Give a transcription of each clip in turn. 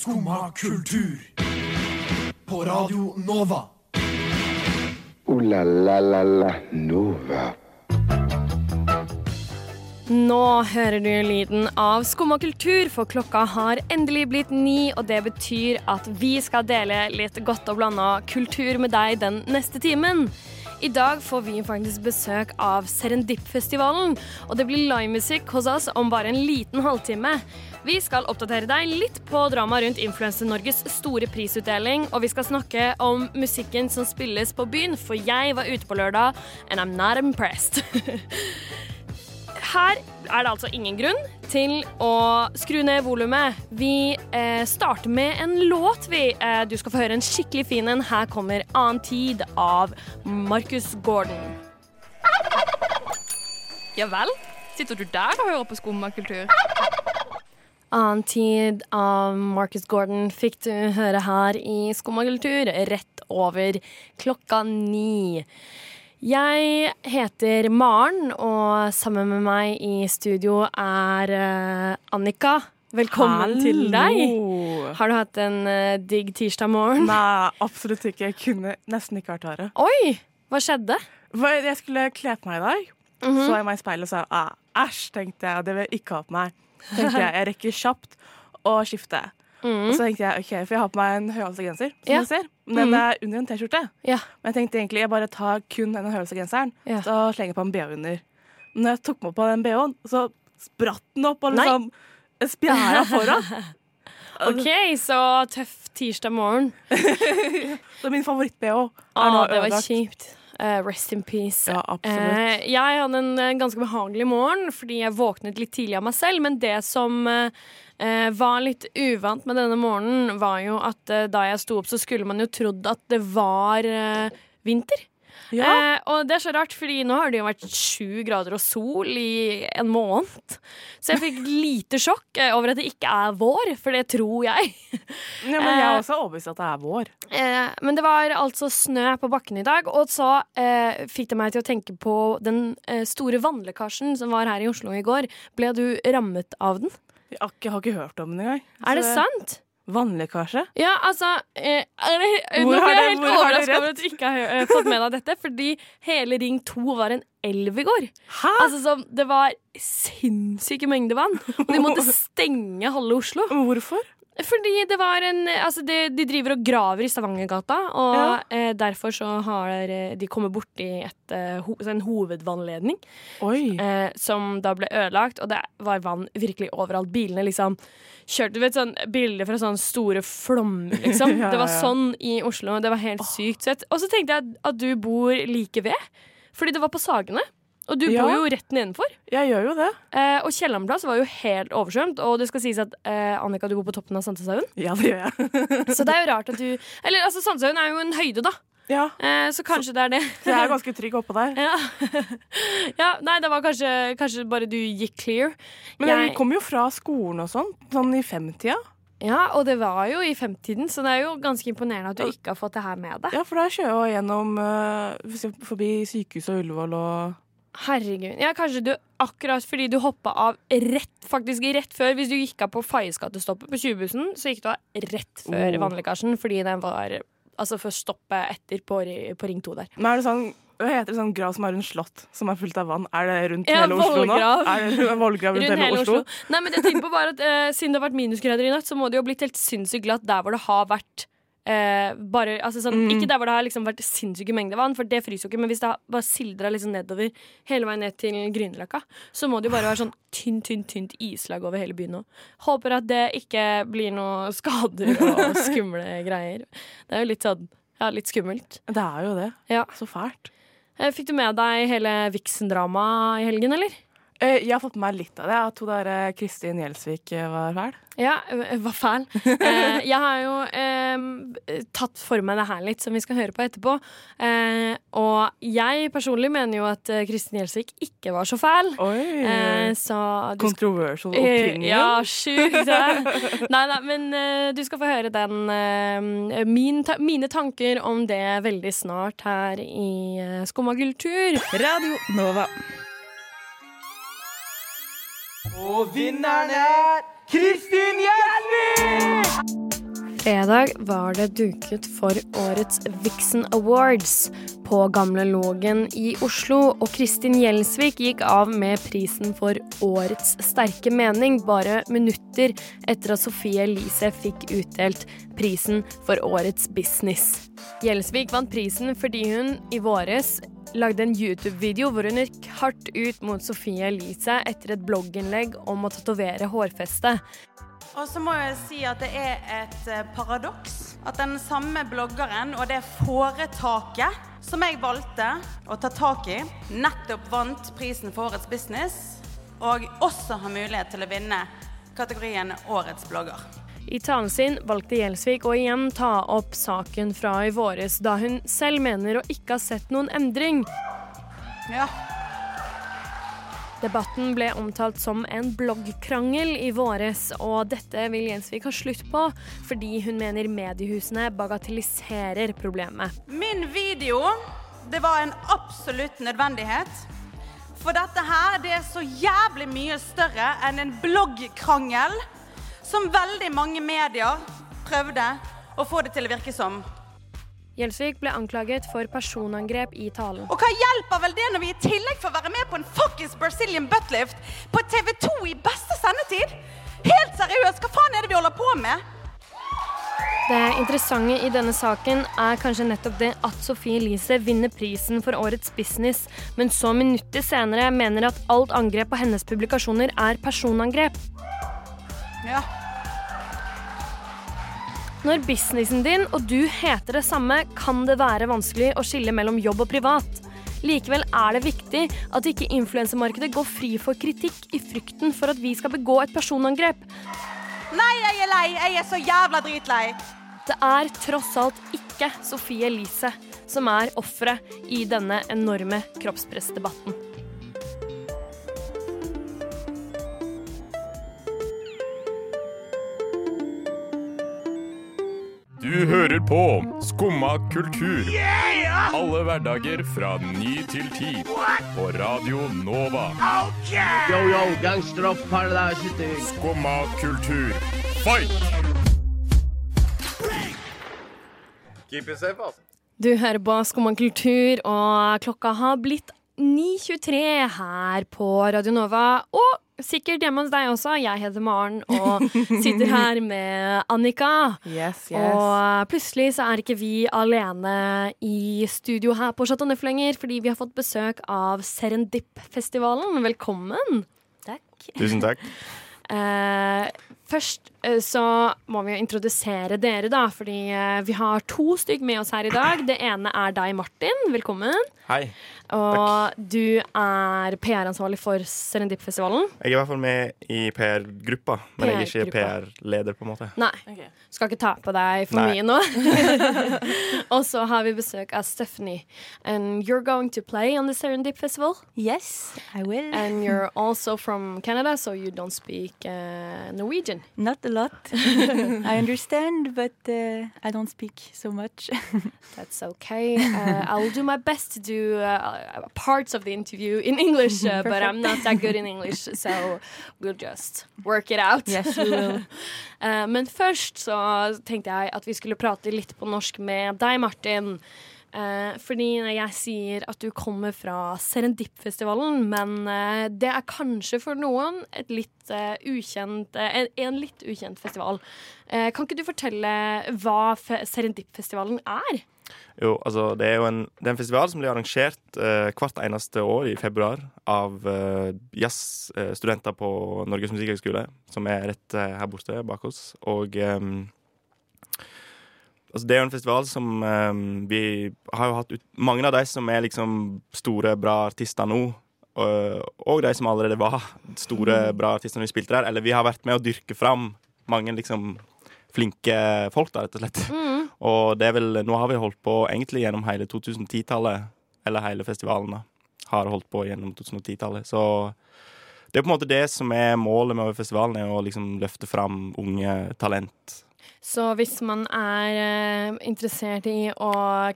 Skumma kultur. På Radio Nova. O-la-la-la-la Nova. Nå hører du lyden av Skumma kultur, for klokka har endelig blitt ni, og det betyr at vi skal dele litt godt og blanda kultur med deg den neste timen. I dag får vi faktisk besøk av Serendip-festivalen, og det blir livemusikk hos oss om bare en liten halvtime. Vi skal oppdatere deg litt på dramaet rundt Influense-Norges store prisutdeling, og vi skal snakke om musikken som spilles på byen, for jeg var ute på lørdag, and I'm not impressed. Her er det altså ingen grunn til å skru ned volumet. Vi eh, starter med en låt, vi. Eh, du skal få høre en skikkelig fin en. Her kommer 'Annen tid' av Marcus Gordon. Ja vel? Sitter du der og hører på skummakultur? Annen tid av Marcus Gordon fikk du høre her i Skummakultur rett over klokka ni. Jeg heter Maren, og sammen med meg i studio er eh, Annika. Velkommen til deg. Har du hatt en eh, digg tirsdag morgen? Nei, absolutt ikke. Jeg kunne nesten ikke vært hardere. Oi! Hva skjedde? Jeg skulle kle på meg i dag. Mhm. Så jeg meg i speilet og sa ah, æsj, tenkte jeg. Det vil jeg ikke ha på meg. Tenkte jeg, jeg rekker kjapt å skifte. Og så tenkte jeg, ok, For jeg har på meg en høyhalsa genser, som. Ja. du ser. Men den er under en T-skjorte. Ja. Men jeg tenkte egentlig jeg bare tar kun den høyhalsa genseren, Ja. så slenger jeg på en BH under. Men når jeg tok meg på den BH-en, så spratt den opp og liksom spjæra foran. OK, så tøff tirsdag morgen. Så min favoritt-BH er nå det var kjipt. Eh, rest in peace. Ja. Eh, jeg hadde en uh, ganske behagelig morgen fordi jeg våknet litt tidlig av meg selv. Men det som var litt uvant med denne morgenen, var jo at da jeg sto opp, så skulle man jo trodd at det var vinter. Ja. Eh, og det er så rart, fordi nå har det jo vært sju grader og sol i en måned. Så jeg fikk lite sjokk eh, over at det ikke er vår, for det tror jeg. Ja, men jeg er også overbevist at det er vår. Eh, men det var altså snø på bakken i dag, og så eh, fikk det meg til å tenke på den eh, store vannlekkasjen som var her i Oslo i går. Ble du rammet av den? Jeg har ikke, hørt om den engang. Er det sant? Vannlekkasje? Ja, altså eh, eh, Nå har ble jeg helt overraska over at du ikke har eh, fått med deg dette, fordi hele Ring 2 var en elv i går. Hæ? Altså, så Det var sinnssyke mengder vann, og de måtte stenge halve Oslo. Hvorfor? Fordi det var en Altså, de, de driver og graver i Stavangergata, og Ja. eh, derfor så har eh, de kommet borti et, eh, ho en hovedvannledning eh, som da ble ødelagt, og det var vann virkelig overalt. Bilene liksom kjørte Du vet sånn bilder fra sånne store flommer, liksom. Ja, Det var sånn i Oslo. Det var helt sykt sett. Og så tenkte jeg at du bor like ved, fordi det var på Sagene. Og du Ja. bor jo rett nedenfor. Jeg gjør jo det. Eh, og Kielland plass var jo helt oversvømt. Og det skal sies at eh, Annika, du bor på toppen av Sandneshaugen. Ja, det gjør jeg. Så det er jo rart at du Eller altså, Sandshaugen er jo en høyde, da. Ja, Eh, så kanskje det er det. så jeg er ganske trygg oppå der. ja. ja, nei, det var kanskje, kanskje bare du gikk clear. Men Jeg- vi kom jo fra skolen og sånn, sånn i femtida. Ja, og det var jo i femtiden, så det er jo ganske imponerende at du ikke har fått det her med deg. Ja, for da kjører jeg jo gjennom eh, forbi sykehuset og Ullevål og Herregud. Ja, kanskje du akkurat fordi du hoppa av rett, faktisk rett før Hvis du gikk av på Faies gatestoppet på 20-bussen, så gikk du av rett før Oh. vannlekkasjen fordi den var Altså for stoppet etter på, på Ring 2 der. Men er det sånn hva heter det sånn grav som er rundt slott, som er fullt av vann? Er det rundt Ja, hele Oslo nå? Er det vollgrav rundt, hele Oslo? Nei, men det jeg tenker på var at eh, Siden det har vært minusgrader i natt, så må det jo ha blitt helt sinnssykt glatt der hvor det har vært eh, bare, altså sånn, Mm. Ikke der hvor det har liksom vært sinnssyke mengder vann, for det fryser jo ikke. Men hvis det har bare sildra liksom nedover hele veien ned til Grünerløkka, så må det jo bare være sånn tynt, tynt, tynt islag over hele byen nå. Håper at det ikke blir noe skader og skumle greier. Det er jo litt sånn ja, litt skummelt. Det er jo det. Ja. Så fælt. Eh, Fikk du med deg hele Vixen-dramaet i helgen, eller? Eh, Jeg har fått med meg litt av det. At hun der eh, Kristin Gjelsvik eh, var fæl. Ja, var fæl. Eh, jeg har jo eh, tatt for meg det her litt, som vi skal høre på etterpå. Eh, og jeg personlig mener jo at Kristin Gjelsvik ikke var så fæl. Oi! Eh, så du Controversial Eh, opinion. ja, sjukt. Nei, nei, men du skal få høre den min ta mine tanker om det veldig snart her i Skumma kultur. Radio Nova. Og vinneren er Kristin Gjelvik! Fredag var det duket for årets Vixen Awards på Gamle Lågen i Oslo, og Kristin Gjelsvik gikk av med prisen for Årets sterke mening bare minutter etter at Sofie Elise fikk utdelt prisen for Årets business. Gjelsvik vant prisen fordi hun i våres lagde en YouTube-video hvor hun gikk hardt ut mot Sofie Elise etter et blogginnlegg om å tatovere hårfestet. Og så må jeg si at det er et eh, paradoks at den samme bloggeren og det foretaket som jeg valgte å ta tak i, nettopp vant prisen for Årets business, og også har mulighet til å vinne kategorien Årets blogger. I talen sin valgte Gjelsvik å igjen ta opp saken fra i våres, da hun selv mener å ikke ha sett noen endring. Ja. Debatten ble omtalt som en bloggkrangel i våres, og dette vil Jensvik ha slutt på, fordi hun mener mediehusene bagatelliserer problemet. Min video, det var en absolutt nødvendighet. For dette her, det er så jævlig mye større enn en bloggkrangel som veldig mange medier prøvde å få det til å virke som. Gjelsvik ble anklaget for personangrep i talen. Og hva hjelper vel det når vi i tillegg får være med på en fuckings Brazilian buttlift på TV 2 i beste sendetid? Helt seriøst, hva faen er det vi holder på med? Det interessante i denne saken er kanskje nettopp det at Sofie Elise vinner prisen for årets business, men så minutter senere mener at alt angrep på hennes publikasjoner er personangrep. Ja. Når businessen din og du heter det samme, kan det være vanskelig å skille mellom jobb og privat. Likevel er det viktig at ikke influensemarkedet går fri for kritikk i frykten for at vi skal begå et personangrep. Nei, jeg er lei. Jeg er så jævla dritlei. Det er tross alt ikke Sofie Elise som er offeret i denne enorme kroppspressdebatten. Du hører på Skumma kultur. Alle hverdager fra ny til ti. På Radio Nova. Yo, yo, gangsteropp, paradise, Skumma kultur, fight! Keep it safe, altså. Du hører på Skumma kultur, og klokka har blitt 9.23 her på Radio Nova. Og sikkert hjemme hos deg også. Jeg heter Maren og sitter her med Annika. Yes, yes. Og plutselig så er ikke vi alene i studio her på Chateau Neuf lenger, fordi vi har fått besøk av Serendip-festivalen. Velkommen. Takk. Tusen takk. Eh, først eh, så må vi jo introdusere dere, da, fordi eh, vi har to stykk med oss her i dag. Det ene er deg, Martin. Velkommen. Hei. Og du er PR-ansvarlig for Serendip-festivalen. Jeg er i hvert fall med i PR-gruppa, men jeg er ikke. PR-leder, på en måte. Nei. Okay. Skal ikke ta på deg for Nei. mye nå. og så har vi besøk av Stephanie. And you're going to play on the Serendip Festival. Yes, I will. And you're also from Canada, so you don't speak uh, Norwegian. Not a lot. I understand, but uh, I don't speak so much. That's okay. Uh, I'll do my best to do uh, parts of the interview in English, uh, but I'm not that good in English, so we'll just work it out. Yes, we will. Uh, men først så tenkte jeg at vi skulle prate litt på norsk med deg, Martin. Uh, fordi jeg sier at du kommer fra Serendip-festivalen, men eh, det er kanskje for noen litt eh, ukjent, uh, en, en litt ukjent festival. Uh, kan ikke du fortelle hva fe Serendip-festivalen er? Jo, altså, det er jo en, det er en festival som blir arrangert eh, hvert eneste år i februar av eh, jazzstudenter på Norges musikkhøgskole, som er rett eh, her borte bak oss. Og ehm, altså, det er jo en festival som um, Vi har jo hatt ut, mange av de som er liksom store, bra artister nå. Og, og de som allerede var store, bra artister når vi spilte der. Eller vi har vært med å dyrke fram mange liksom flinke folk, da, rett og slett. Og det er vel, nå har vi holdt på egentlig gjennom hele 2010-tallet, eller hele festivalen da, har holdt på gjennom 2010-tallet. Så det er på en måte det som er målet med festivalen, er å liksom løfte fram unge talent. Så hvis man er eh, interessert i å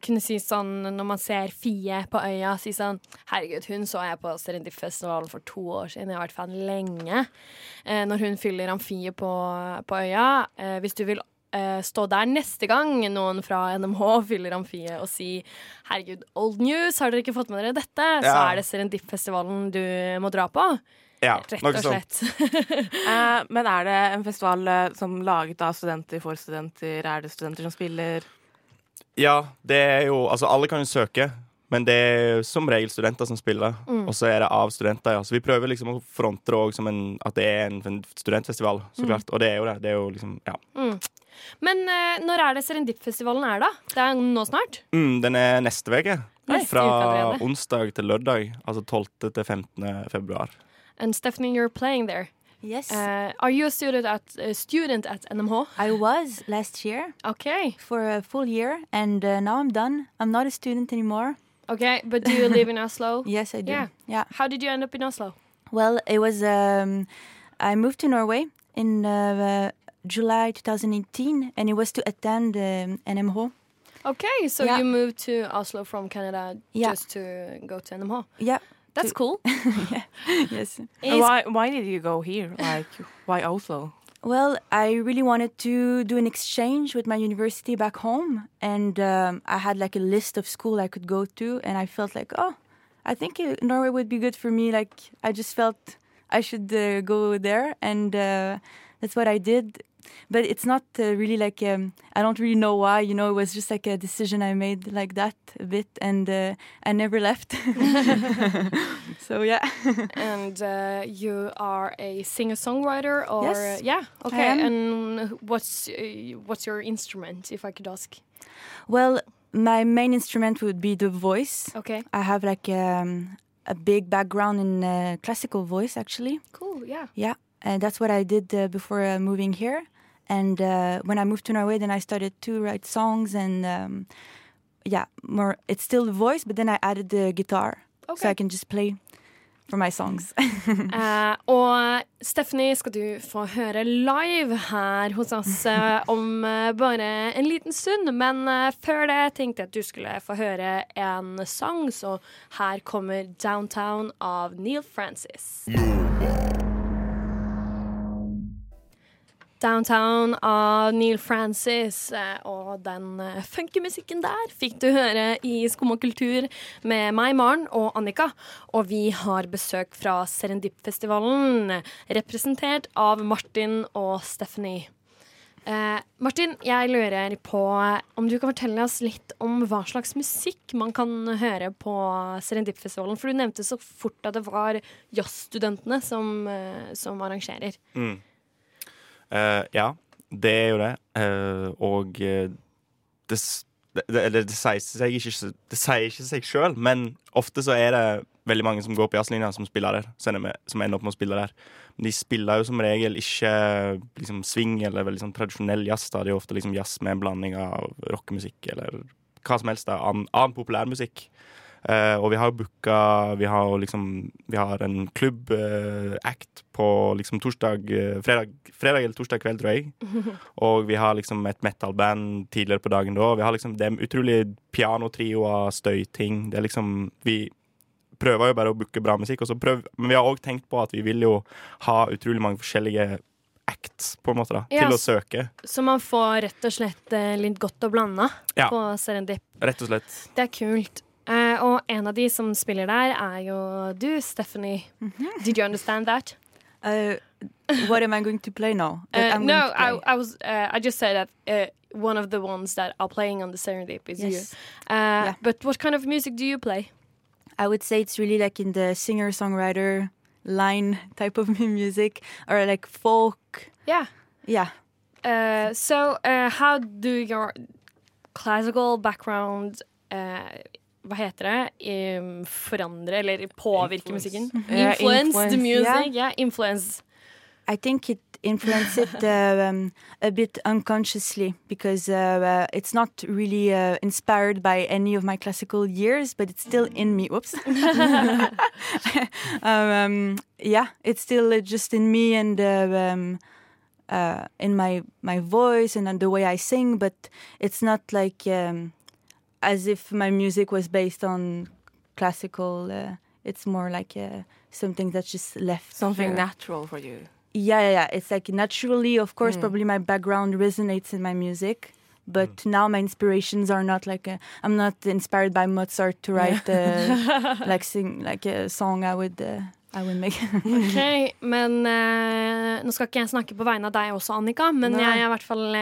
kunne si sånn når man ser Fie på øya, si sånn Herregud, hun så jeg på Serendip-festivalen for to år siden, jeg har vært fan lenge. Eh, når hun fyller Amfie på, på øya. Eh, hvis du vil eh, stå der neste gang noen fra NMH fyller Amfiet og si herregud, old news, har dere ikke fått med dere dette? Så er det Serendip-festivalen du må dra på. Ja, Rett og slett. Eh, men er det en festival eh, som laget av studenter for studenter? Er det studenter som spiller? Ja, det er jo Altså, alle kan jo søke, men det er som regel studenter som spiller. Mm. Og så er det av studenter, ja. Så vi prøver liksom å fronte det òg som en, at det er en, en studentfestival, så Mm. klart. Og det er jo det. Det er jo liksom, ja. Mm. Men eh, når er det Serendip-festivalen er, da? Det er nå snart? Mm, den er neste uke. Fra onsdag til lørdag. Altså 12. til 15. februar. And Stephanie, you're playing there. Yes. Uh, are you a student at, a student at NMH? I was last year. Okay. For a full year, and uh, now I'm done. I'm not a student anymore. Okay, but do you live in Oslo? Yes, I do. Yeah. Yeah. How did you end up in Oslo? Well, it was. Um, I moved to Norway in uh, July 2018, and it was to attend um, NMH. Okay, so Yeah. you moved to Oslo from Canada Yeah. just to go to NMH. Yeah. That's cool. yes. And why, why did you go here? Like, why Oslo? Well, I really wanted to do an exchange with my university back home, and um, I had like a list of school I could go to, and I felt like, oh, I think uh, Norway would be good for me. Like, I just felt I should uh, go there, and uh, that's what I did. But it's not uh, really like um, I don't really know why. You know, it was just like a decision I made like that a bit, and uh, I never left. so yeah. and uh, you are a singer-songwriter, or Yes, yeah, I okay. And what's uh, what's your instrument, if I could ask? Well, my main instrument would be the voice. Okay. I have like um, a big background in uh, classical voice, actually. Cool. Yeah. Yeah, and that's what I did uh, before uh, moving here. And uh, when I moved to Norway, then I started to write songs and um, yeah, more. It's still the voice, but then I added the guitar, so I can just play for my songs. uh, og Stephanie skal du få høre live her hos oss uh, om uh, bare en liten stund. Men før det tenkte jeg at du skulle få høre en sang, så her kommer 'Downtown' av Neil Francis. Downtown av Neil Francis, eh, og den eh, funky musikken der fikk du høre i Skum og kultur med meg, Maren og Annika. Og vi har besøk fra Serendip-festivalen, representert av Martin og Stephanie. Eh, Martin, jeg lurer på om du kan fortelle oss litt om hva slags musikk man kan høre på Serendip-festivalen. For du nevnte så fort at det var jazzstudentene som, eh, som arrangerer. Mm. Eh, ja, det er jo det. Uh, og eh, det, det, eller det, sier seg ikke, det sier ikke seg sjøl, men ofte så er det veldig mange som går på jazzlinja, som spiller der. Som ender opp med å spille der. Men de spiller jo som regel ikke liksom swing eller veldig sånn tradisjonell jazz. Da. Det er ofte liksom jazz med en blanding av rockemusikk eller hva som helst. da, Annen, annen populærmusikk. Eh, og vi har booka Vi har liksom Vi har en klubb-act på liksom torsdag eh, fredag, fredag eller torsdag kveld, tror jeg. Og vi har liksom et metal-band tidligere på dagen da. Vi har liksom, det er utrolig pianotrioer, støyting. Det er liksom Vi prøver jo bare å booke bra musikk, prøv, men vi har òg tenkt på at vi vil jo ha utrolig mange forskjellige acts, på en måte, da, Ja, til å søke. Så man får rett og slett eh, litt godt og blanda Ja. på Serendip. Rett og slett. Det er kult. Eh, og en av de som spiller der, er jo du, Stephanie. Did you understand that? uh, what am I going to play now? Uh, no, play? I. I was. I just said that one of the ones that are playing on the Serendip is Yes. you. Uh, But what kind of music do you play? I would say it's really like in the singer songwriter line type of music or like folk. Yeah. Yeah. Uh, so, uh, how do your classical background uh, Hva heter det? Um, forandre eller påvirke musikken? Yeah, influence, the music? yeah. Yeah, influence. I think it influenced it uh, um, a bit unconsciously because uh, uh, it's not really uh, inspired by any of my classical years, but it's still in me. Whoops. um, yeah, it's still uh, just in me and uh, um, uh, in my my voice and the way I sing, but it's not like um, as if my music was based on classical. Uh, it's more like uh, something that's just left. Something here. natural for you. Yeah, yeah, yeah. It's like naturally, of course, Mm. probably my background resonates in my music. But now my inspirations are not like i I'm not inspired by Mozart to write uh, like sing like a song I would uh, I would make. okay, men Nå skal ikke jeg snakke på vegne av deg også, Annika, men Nei. jeg er i hvert fall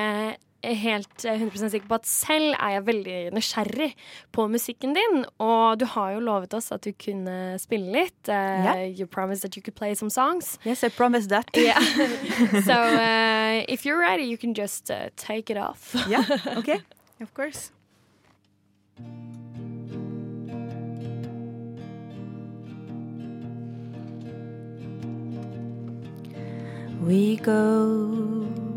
helt eh, 100 sikker på at selv er jeg veldig nysgjerrig på musikken din. Og du har jo lovet oss at du kunne spille litt. Uh, yeah. You promised that you could play some songs. yes, I promised that. Yeah. so uh, if you're ready, you can just uh, take it off. yeah, okay, of course. We go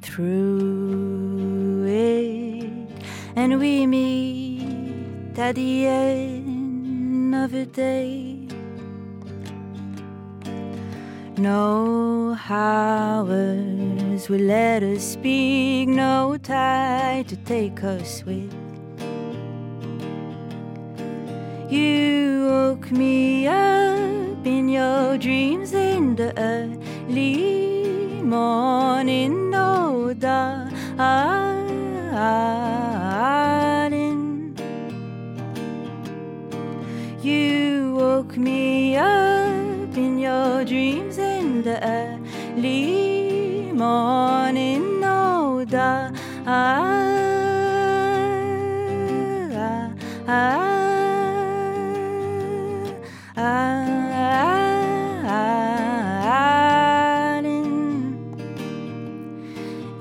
through it and we meet at the end of a day. No hours will let us speak, no tide to take us with. You woke me up in your dreams in the early morning, no darling. You woke me up in your dreams in the early morning, darling.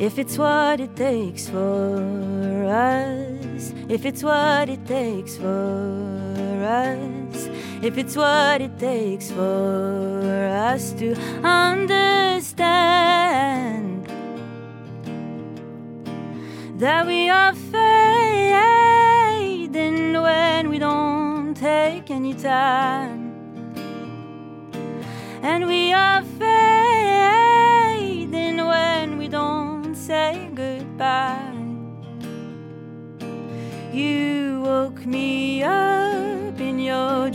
If it's what it takes for us, if it's what it takes for us, if it's what it takes for us to understand that we are fading when we don't take any time. And we are fading say goodbye. You woke me up in your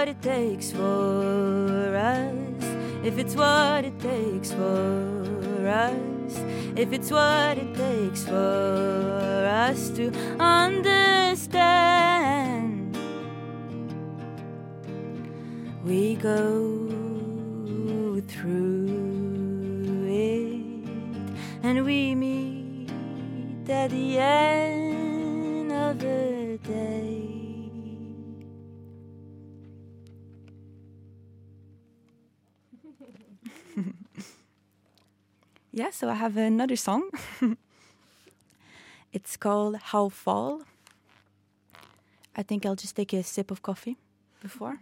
what it takes for us, if it's what it takes for us, if it's what it takes for us to understand, we go through it and we meet at the end yeah, so I have another song. it's called How Fall. I think I'll just take a sip of coffee before.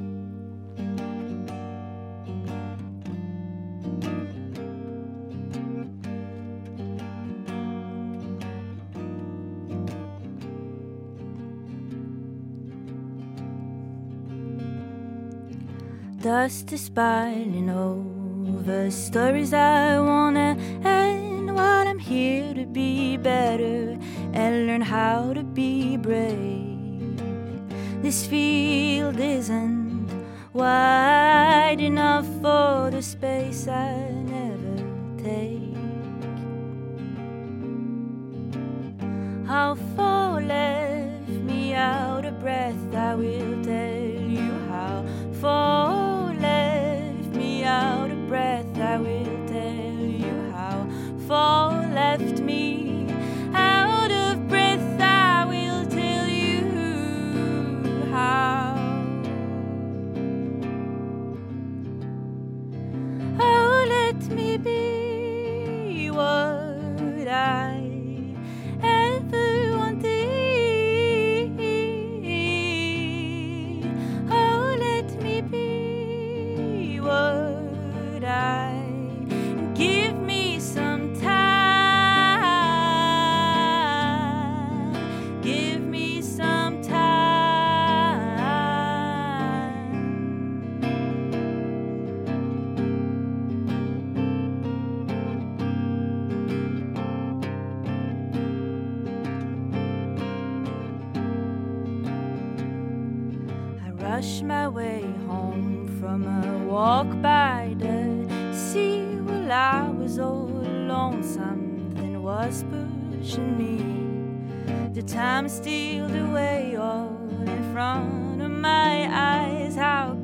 Dust is piling over stories I wanna end while I'm here to be better and learn how to be brave. This field isn't wide enough for the space I never take. How far rush my way home from a walk by the sea. Well, I was all alone, something was pushing me. The time stealed away all in front of my eyes. How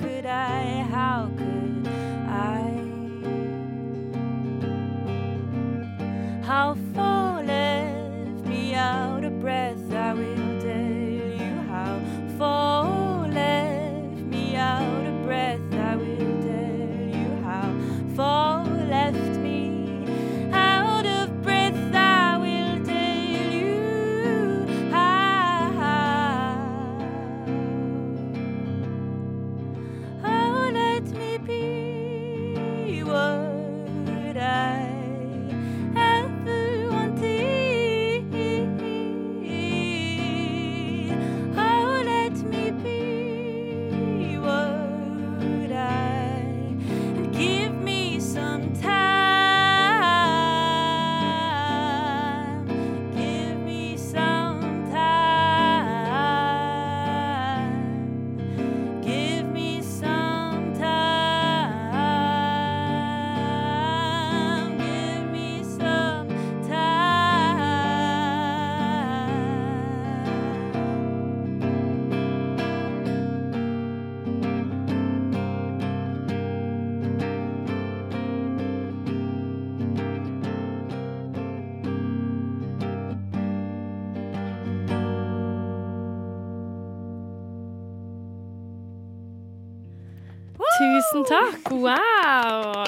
Tusen takk! Wow!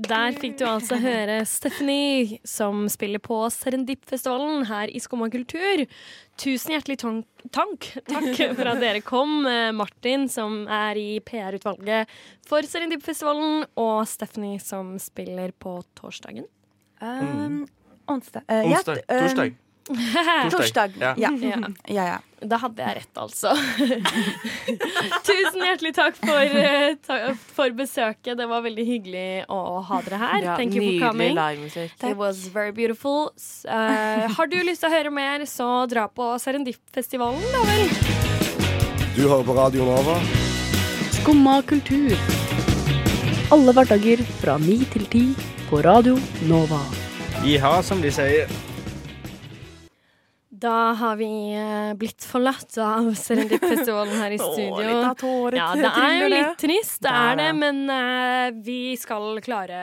Der fikk du altså høre Stephanie, som spiller på Serendip-festivalen her i Skumma kultur. Tusen hjertelig tank, tank, takk for at dere kom. Eh, Martin, som er i PR-utvalget for Serendip-festivalen, og Stephanie, som spiller på torsdagen. Um, onsdag. ja, Onsdag. um, Torsdag. Torsdag. Ja. Ja. Ja. ja, ja. Da hadde jeg rett, altså. Tusen hjertelig takk for, eh, for besøket. Det var veldig hyggelig å ha dere her. Ja, Thank you for nydelig coming. livemusikk. It was very beautiful. Eh, har du lyst til å høre mer, så dra på Serendip-festivalen, da vel. Du hører på Radio Nova. Skumma kultur. Alle hverdager fra ni til ti på Radio Nova. Jiha, som de sier. Da har vi eh, blitt forlatt av Serendip-festivalen her i studio. litt av ja, det er jo litt trist, det Det er det, men eh, vi skal klare,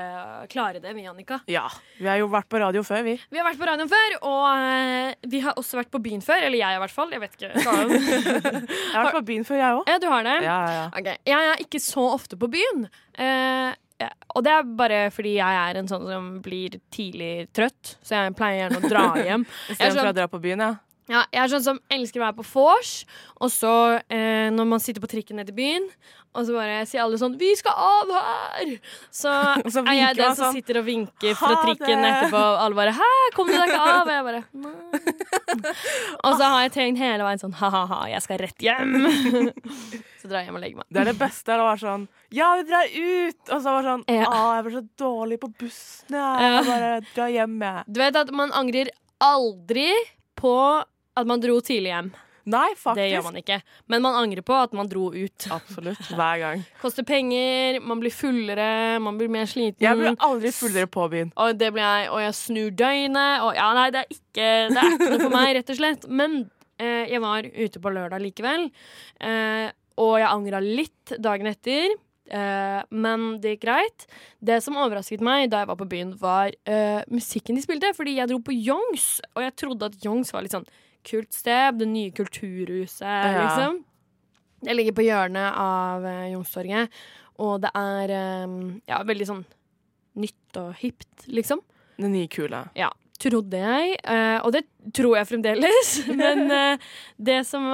klare det, vi, Annika. Ja. Vi har jo vært på radio før, vi. Vi har vært på radioen før, og eh, vi har også vært på byen før. Eller jeg, i hvert fall. Jeg vet ikke. Jeg har vært på byen før, jeg òg. Ja, du har det? Ja, ja, Okay. Jeg er ikke så ofte på byen. Ja, og det er bare fordi jeg er en sånn som blir tidlig trøtt, så jeg pleier gjerne å dra hjem. Istedenfor sånn- å dra på byen, ja. Ja, jeg er sånn som elsker å være på vors, og så eh, når man sitter på trikken ned til byen, og så bare sier alle sånn 'Vi skal av her!' Så, så er jeg den som sånn, sitter og vinker fra trikken det!» etterpå, og alle bare 'Hæ, kom du deg ikke av?' Og jeg bare Nei. Og så har jeg tenkt hele veien sånn 'Ha-ha-ha, jeg skal rett hjem'. Så drar jeg hjem og legger meg. Det er det beste. er å være sånn Ja, vi drar ut! Og så var sånn Ja. Å, jeg ble så dårlig på bussen. Jeg, Ja. bare drar hjem, jeg. Du vet at man angrer aldri på at man dro tidlig hjem. Nei, faktisk. Det gjør man ikke. Men man angrer på at man dro ut. Absolutt. Hver gang. Koster penger, man blir fullere, man blir mer sliten. Jeg blir aldri fullere på byen. Og det blir jeg, og jeg snur døgnet. Og ja, nei, det er ikke, det er ikke noe for meg, rett og slett. Men eh, jeg var ute på lørdag likevel. Eh, og jeg angra litt dagen etter. Uh, men det gikk greit. Det som overrasket meg da jeg var på byen, var uh, musikken de spilte. Fordi jeg dro på Youngs, og jeg trodde at Youngs var litt sånn kult sted. Det nye kulturhuset, liksom. Det ligger på hjørnet av uh, Youngstorget, og det er um, ja, veldig sånn nytt og hipt, liksom. Det nye kule. Ja, trodde jeg. eh, og det tror jeg fremdeles. Men det, som,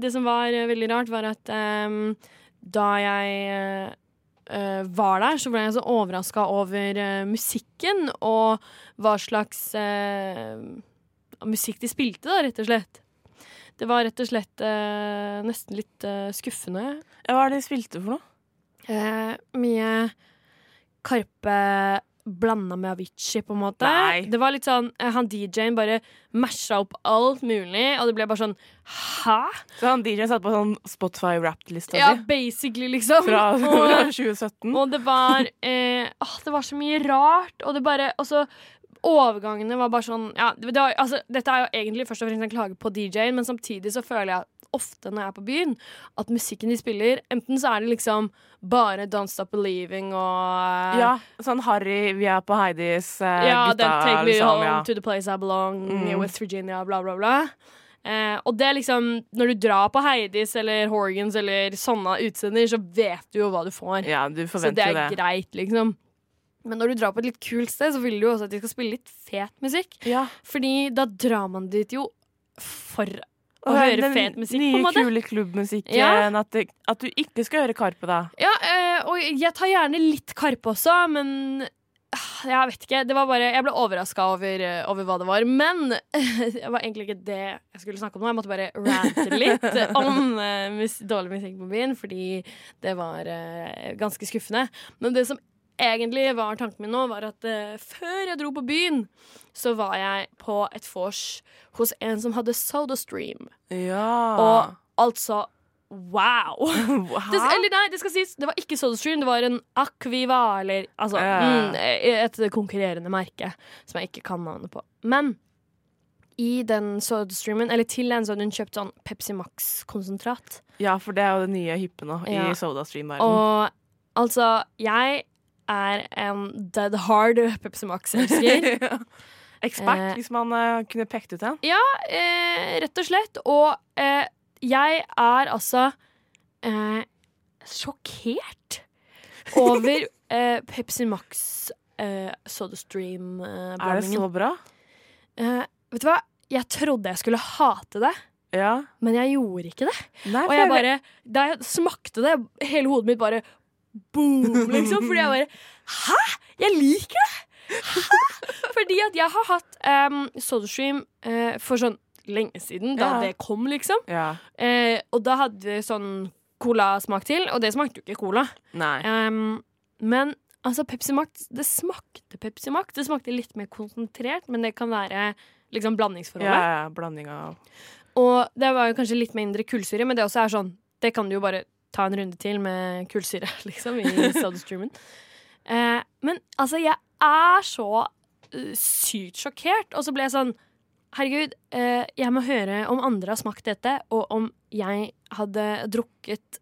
det som var veldig rart, var at da jeg var der, så ble jeg så overraska over musikken og hva slags musikk de spilte, da, rett og slett. Det var rett og slett eh, nesten litt eh, skuffende. Ja, hva er det de spilte for noe? Eh, mye Karpe blanda med Avicii, på en måte. Nei. Det var litt sånn eh, Han DJ-en bare masha opp alt mulig, og det ble bare sånn Hæ? Så han DJ-en satt på sånn Spotify Wrapped-lista Ja, si. basically, liksom. Fra, Og- fra 2017. Og det var eh, åh, Det var så mye rart, og det bare Og så overgangene var bare sånn ja, det var, altså, Dette er jo egentlig først og fremst en klage på DJ-en, men samtidig så føler jeg ofte når jeg er på byen, at musikken de spiller, enten så er det liksom bare Don't Stop Believing og Ja, sånn Harry, vi er på Heidis, uh, ja, gutta, den Take Me liksom. Home Ja. to the Place I Belong, Mm. West Virginia, bla, bla, bla. Eh, og det er liksom Når du drar på Heidis eller Horgans eller sånne utesteder, så vet du jo hva du får. Ja, du så forventer det jo er det. greit, liksom. Men når du drar på et litt kult sted, så vil du jo også at de skal spille litt fet musikk. Fordi da drar man dit jo for å Og høre fet musikk, nye, på en måte. kule klubbmusikken. Ja. At, det, at du ikke skal høre Karpe, da. Ja, øh, og jeg tar gjerne litt Karpe også, men ah, jeg vet ikke. Det var bare, jeg ble overraska over, eh, over hva det var. Men det var egentlig ikke det jeg skulle snakke om nå. Jeg måtte bare rante litt om eh, mus dårlig musikk på byen, fordi det var ganske skuffende. Men det som egentlig var tanken min nå, var at uh, før jeg dro på byen, så var jeg på et vors hos en som hadde SodaStream. Ja. Og altså Wow! Det, eller nei, det skal sies, det var ikke SodaStream, det var en Aquiva, eller altså uh. mm, et konkurrerende merke som jeg ikke kan navnet på. Men i den SodaStreamen, eller til den, så hadde hun kjøpt sånn Pepsi Max-konsentrat. Ja, for det er jo det nye hippe nå Ja. i SodaStream-verdenen. Og altså, jeg er en dead hard Pepsi Max-elsker. Ekspert, Eh, hvis man eh, kunne pekt ut en. Ja, eh, rett og slett. Og eh, jeg er altså eh, sjokkert over eh, Pepsi Max eh, SodaStream-blandingen. Er det så bra? Eh, vet du hva? Jeg trodde jeg skulle hate det, Ja. men jeg gjorde ikke det. Nei, Og jeg bare, da jeg smakte det, hele hodet mitt bare boom, liksom. Fordi jeg bare Hæ? Jeg liker det! Hæ? Fordi at jeg har hatt um, SodaStream uh, for sånn lenge siden, da Ja. det kom, liksom. Ja. Uh, og da hadde vi sånn colasmak til, og det smakte jo ikke cola. Um, men altså, Pepsi Max Det smakte Pepsi Max. Det smakte litt mer konsentrert, men det kan være liksom Ja, ja, blanding av Og det var jo kanskje litt mindre kullsyre, men det også er sånn Det kan du jo bare ta en runde til med kullsyre, liksom, i SodaStreamen. Eh, men altså, jeg er så uh, sykt sjokkert. Og så ble jeg sånn Herregud, eh, jeg må høre om andre har smakt dette, og om jeg hadde drukket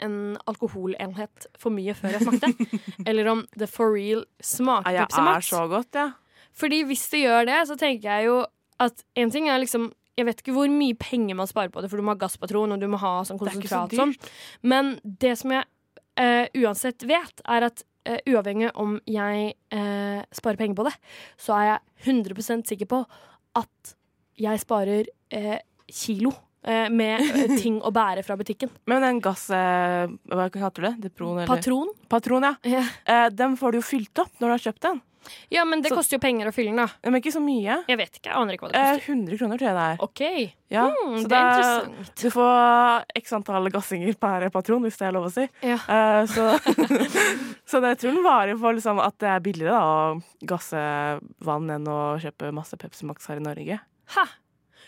en alkoholenhet for mye før jeg smakte. eller om det for real smaker Ja, jeg er så godt, ja. Fordi hvis det gjør det, så tenker jeg jo at en ting er liksom Jeg vet ikke hvor mye penger man sparer på det, for du må ha gasspatron og du må ha sånn er så sånn. Men det som jeg uh, uansett vet, er at uh, uavhengig om jeg uh, sparer penger på det, så er jeg 100% sikker på at jeg sparer kilo med ting å bære fra butikken. Men den gass... Hva du det? Depron, eller? Patron? Patron, ja. Yeah. den får du jo fylt opp når du har kjøpt den. Ja, men det Så- koster jo penger å fylle den, da. Men ikke så mye. Jeg vet ikke, jeg aner ikke hva det Eh, koster. 100 kroner tror jeg det er. OK. Ja, mm, så det er interessant. Du får x antall gassinger per patron, hvis det er lov å si. Ja. Eh, så, så det jeg tror den varer for liksom, at det er billigere da, å gasse vann enn å kjøpe masse Pepsi Max her i Norge. Ha.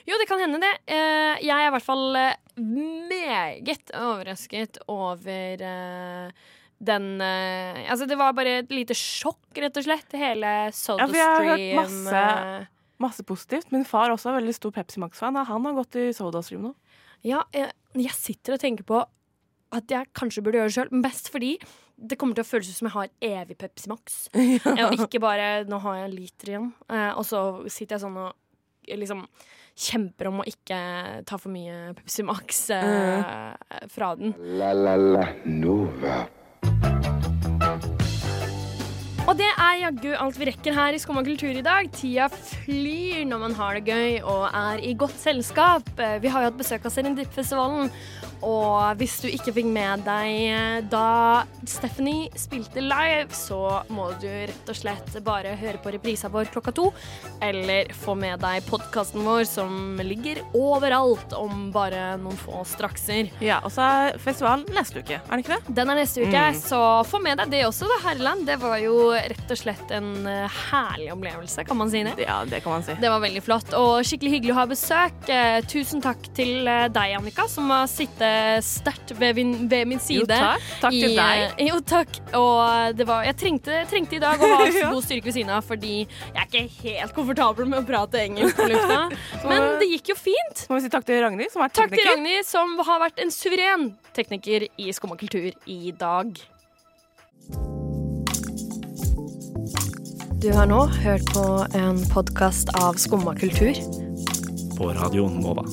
Jo, det kan hende det. Eh, jeg er i hvert fall meget overrasket over eh, den uh, Altså, det var bare et lite sjokk, rett og slett. Hele Ja, for jeg har hørt masse, eh, masse positivt. Min far også er veldig stor Pepsi Max-fan. Han har gått i Soda Stream nå. Ja, jeg, jeg sitter og tenker på at jeg kanskje burde gjøre det sjøl. Mest fordi det kommer til å føles ut som jeg har evig Pepsi Max. Ja. Og ikke bare 'nå har jeg en liter igjen', eh, og så sitter jeg sånn og liksom kjemper om å ikke ta for mye Pepsi Max eh, fra den. La la la Nova. Og det er jaggu alt vi rekker her i Skumma kultur i dag. Tida flyr når man har det gøy og er i godt selskap. Eh, Vi har jo hatt besøk av Serendip-festivalen, Og hvis du ikke fikk med deg eh, da Stephanie spilte live, så må du rett og slett bare høre på reprisa vår klokka to. Eller få med deg podkasten vår som ligger overalt om bare noen få strakser. Ja, og så er festivalen neste uke, er det ikke det? Den er neste uke, Mm. så få med deg det også, da, Herland. Det var jo rett og slett en eh, herlig opplevelse, kan man si det? Ja, det kan man si. Det var veldig flott, og skikkelig hyggelig å ha besøk. Eh, tusen takk til deg, Annika, som har sittet sterkt ved, min- ved min side. Jo, takk. Takk til deg. eh, Jo, takk. Og det var, jeg trengte, trengte i dag å ha Ja. god styrke ved siden av, fordi jeg er ikke helt komfortabel med å prate engelsk på lufta. Men det gikk jo fint. Så må vi si takk til Ragnhild, som er Takk til. Ragnhild, som har vært en suveren tekniker i Skumma kultur i dag. Du har nå hørt på en podkast av Skumma kultur. På Radio Nova.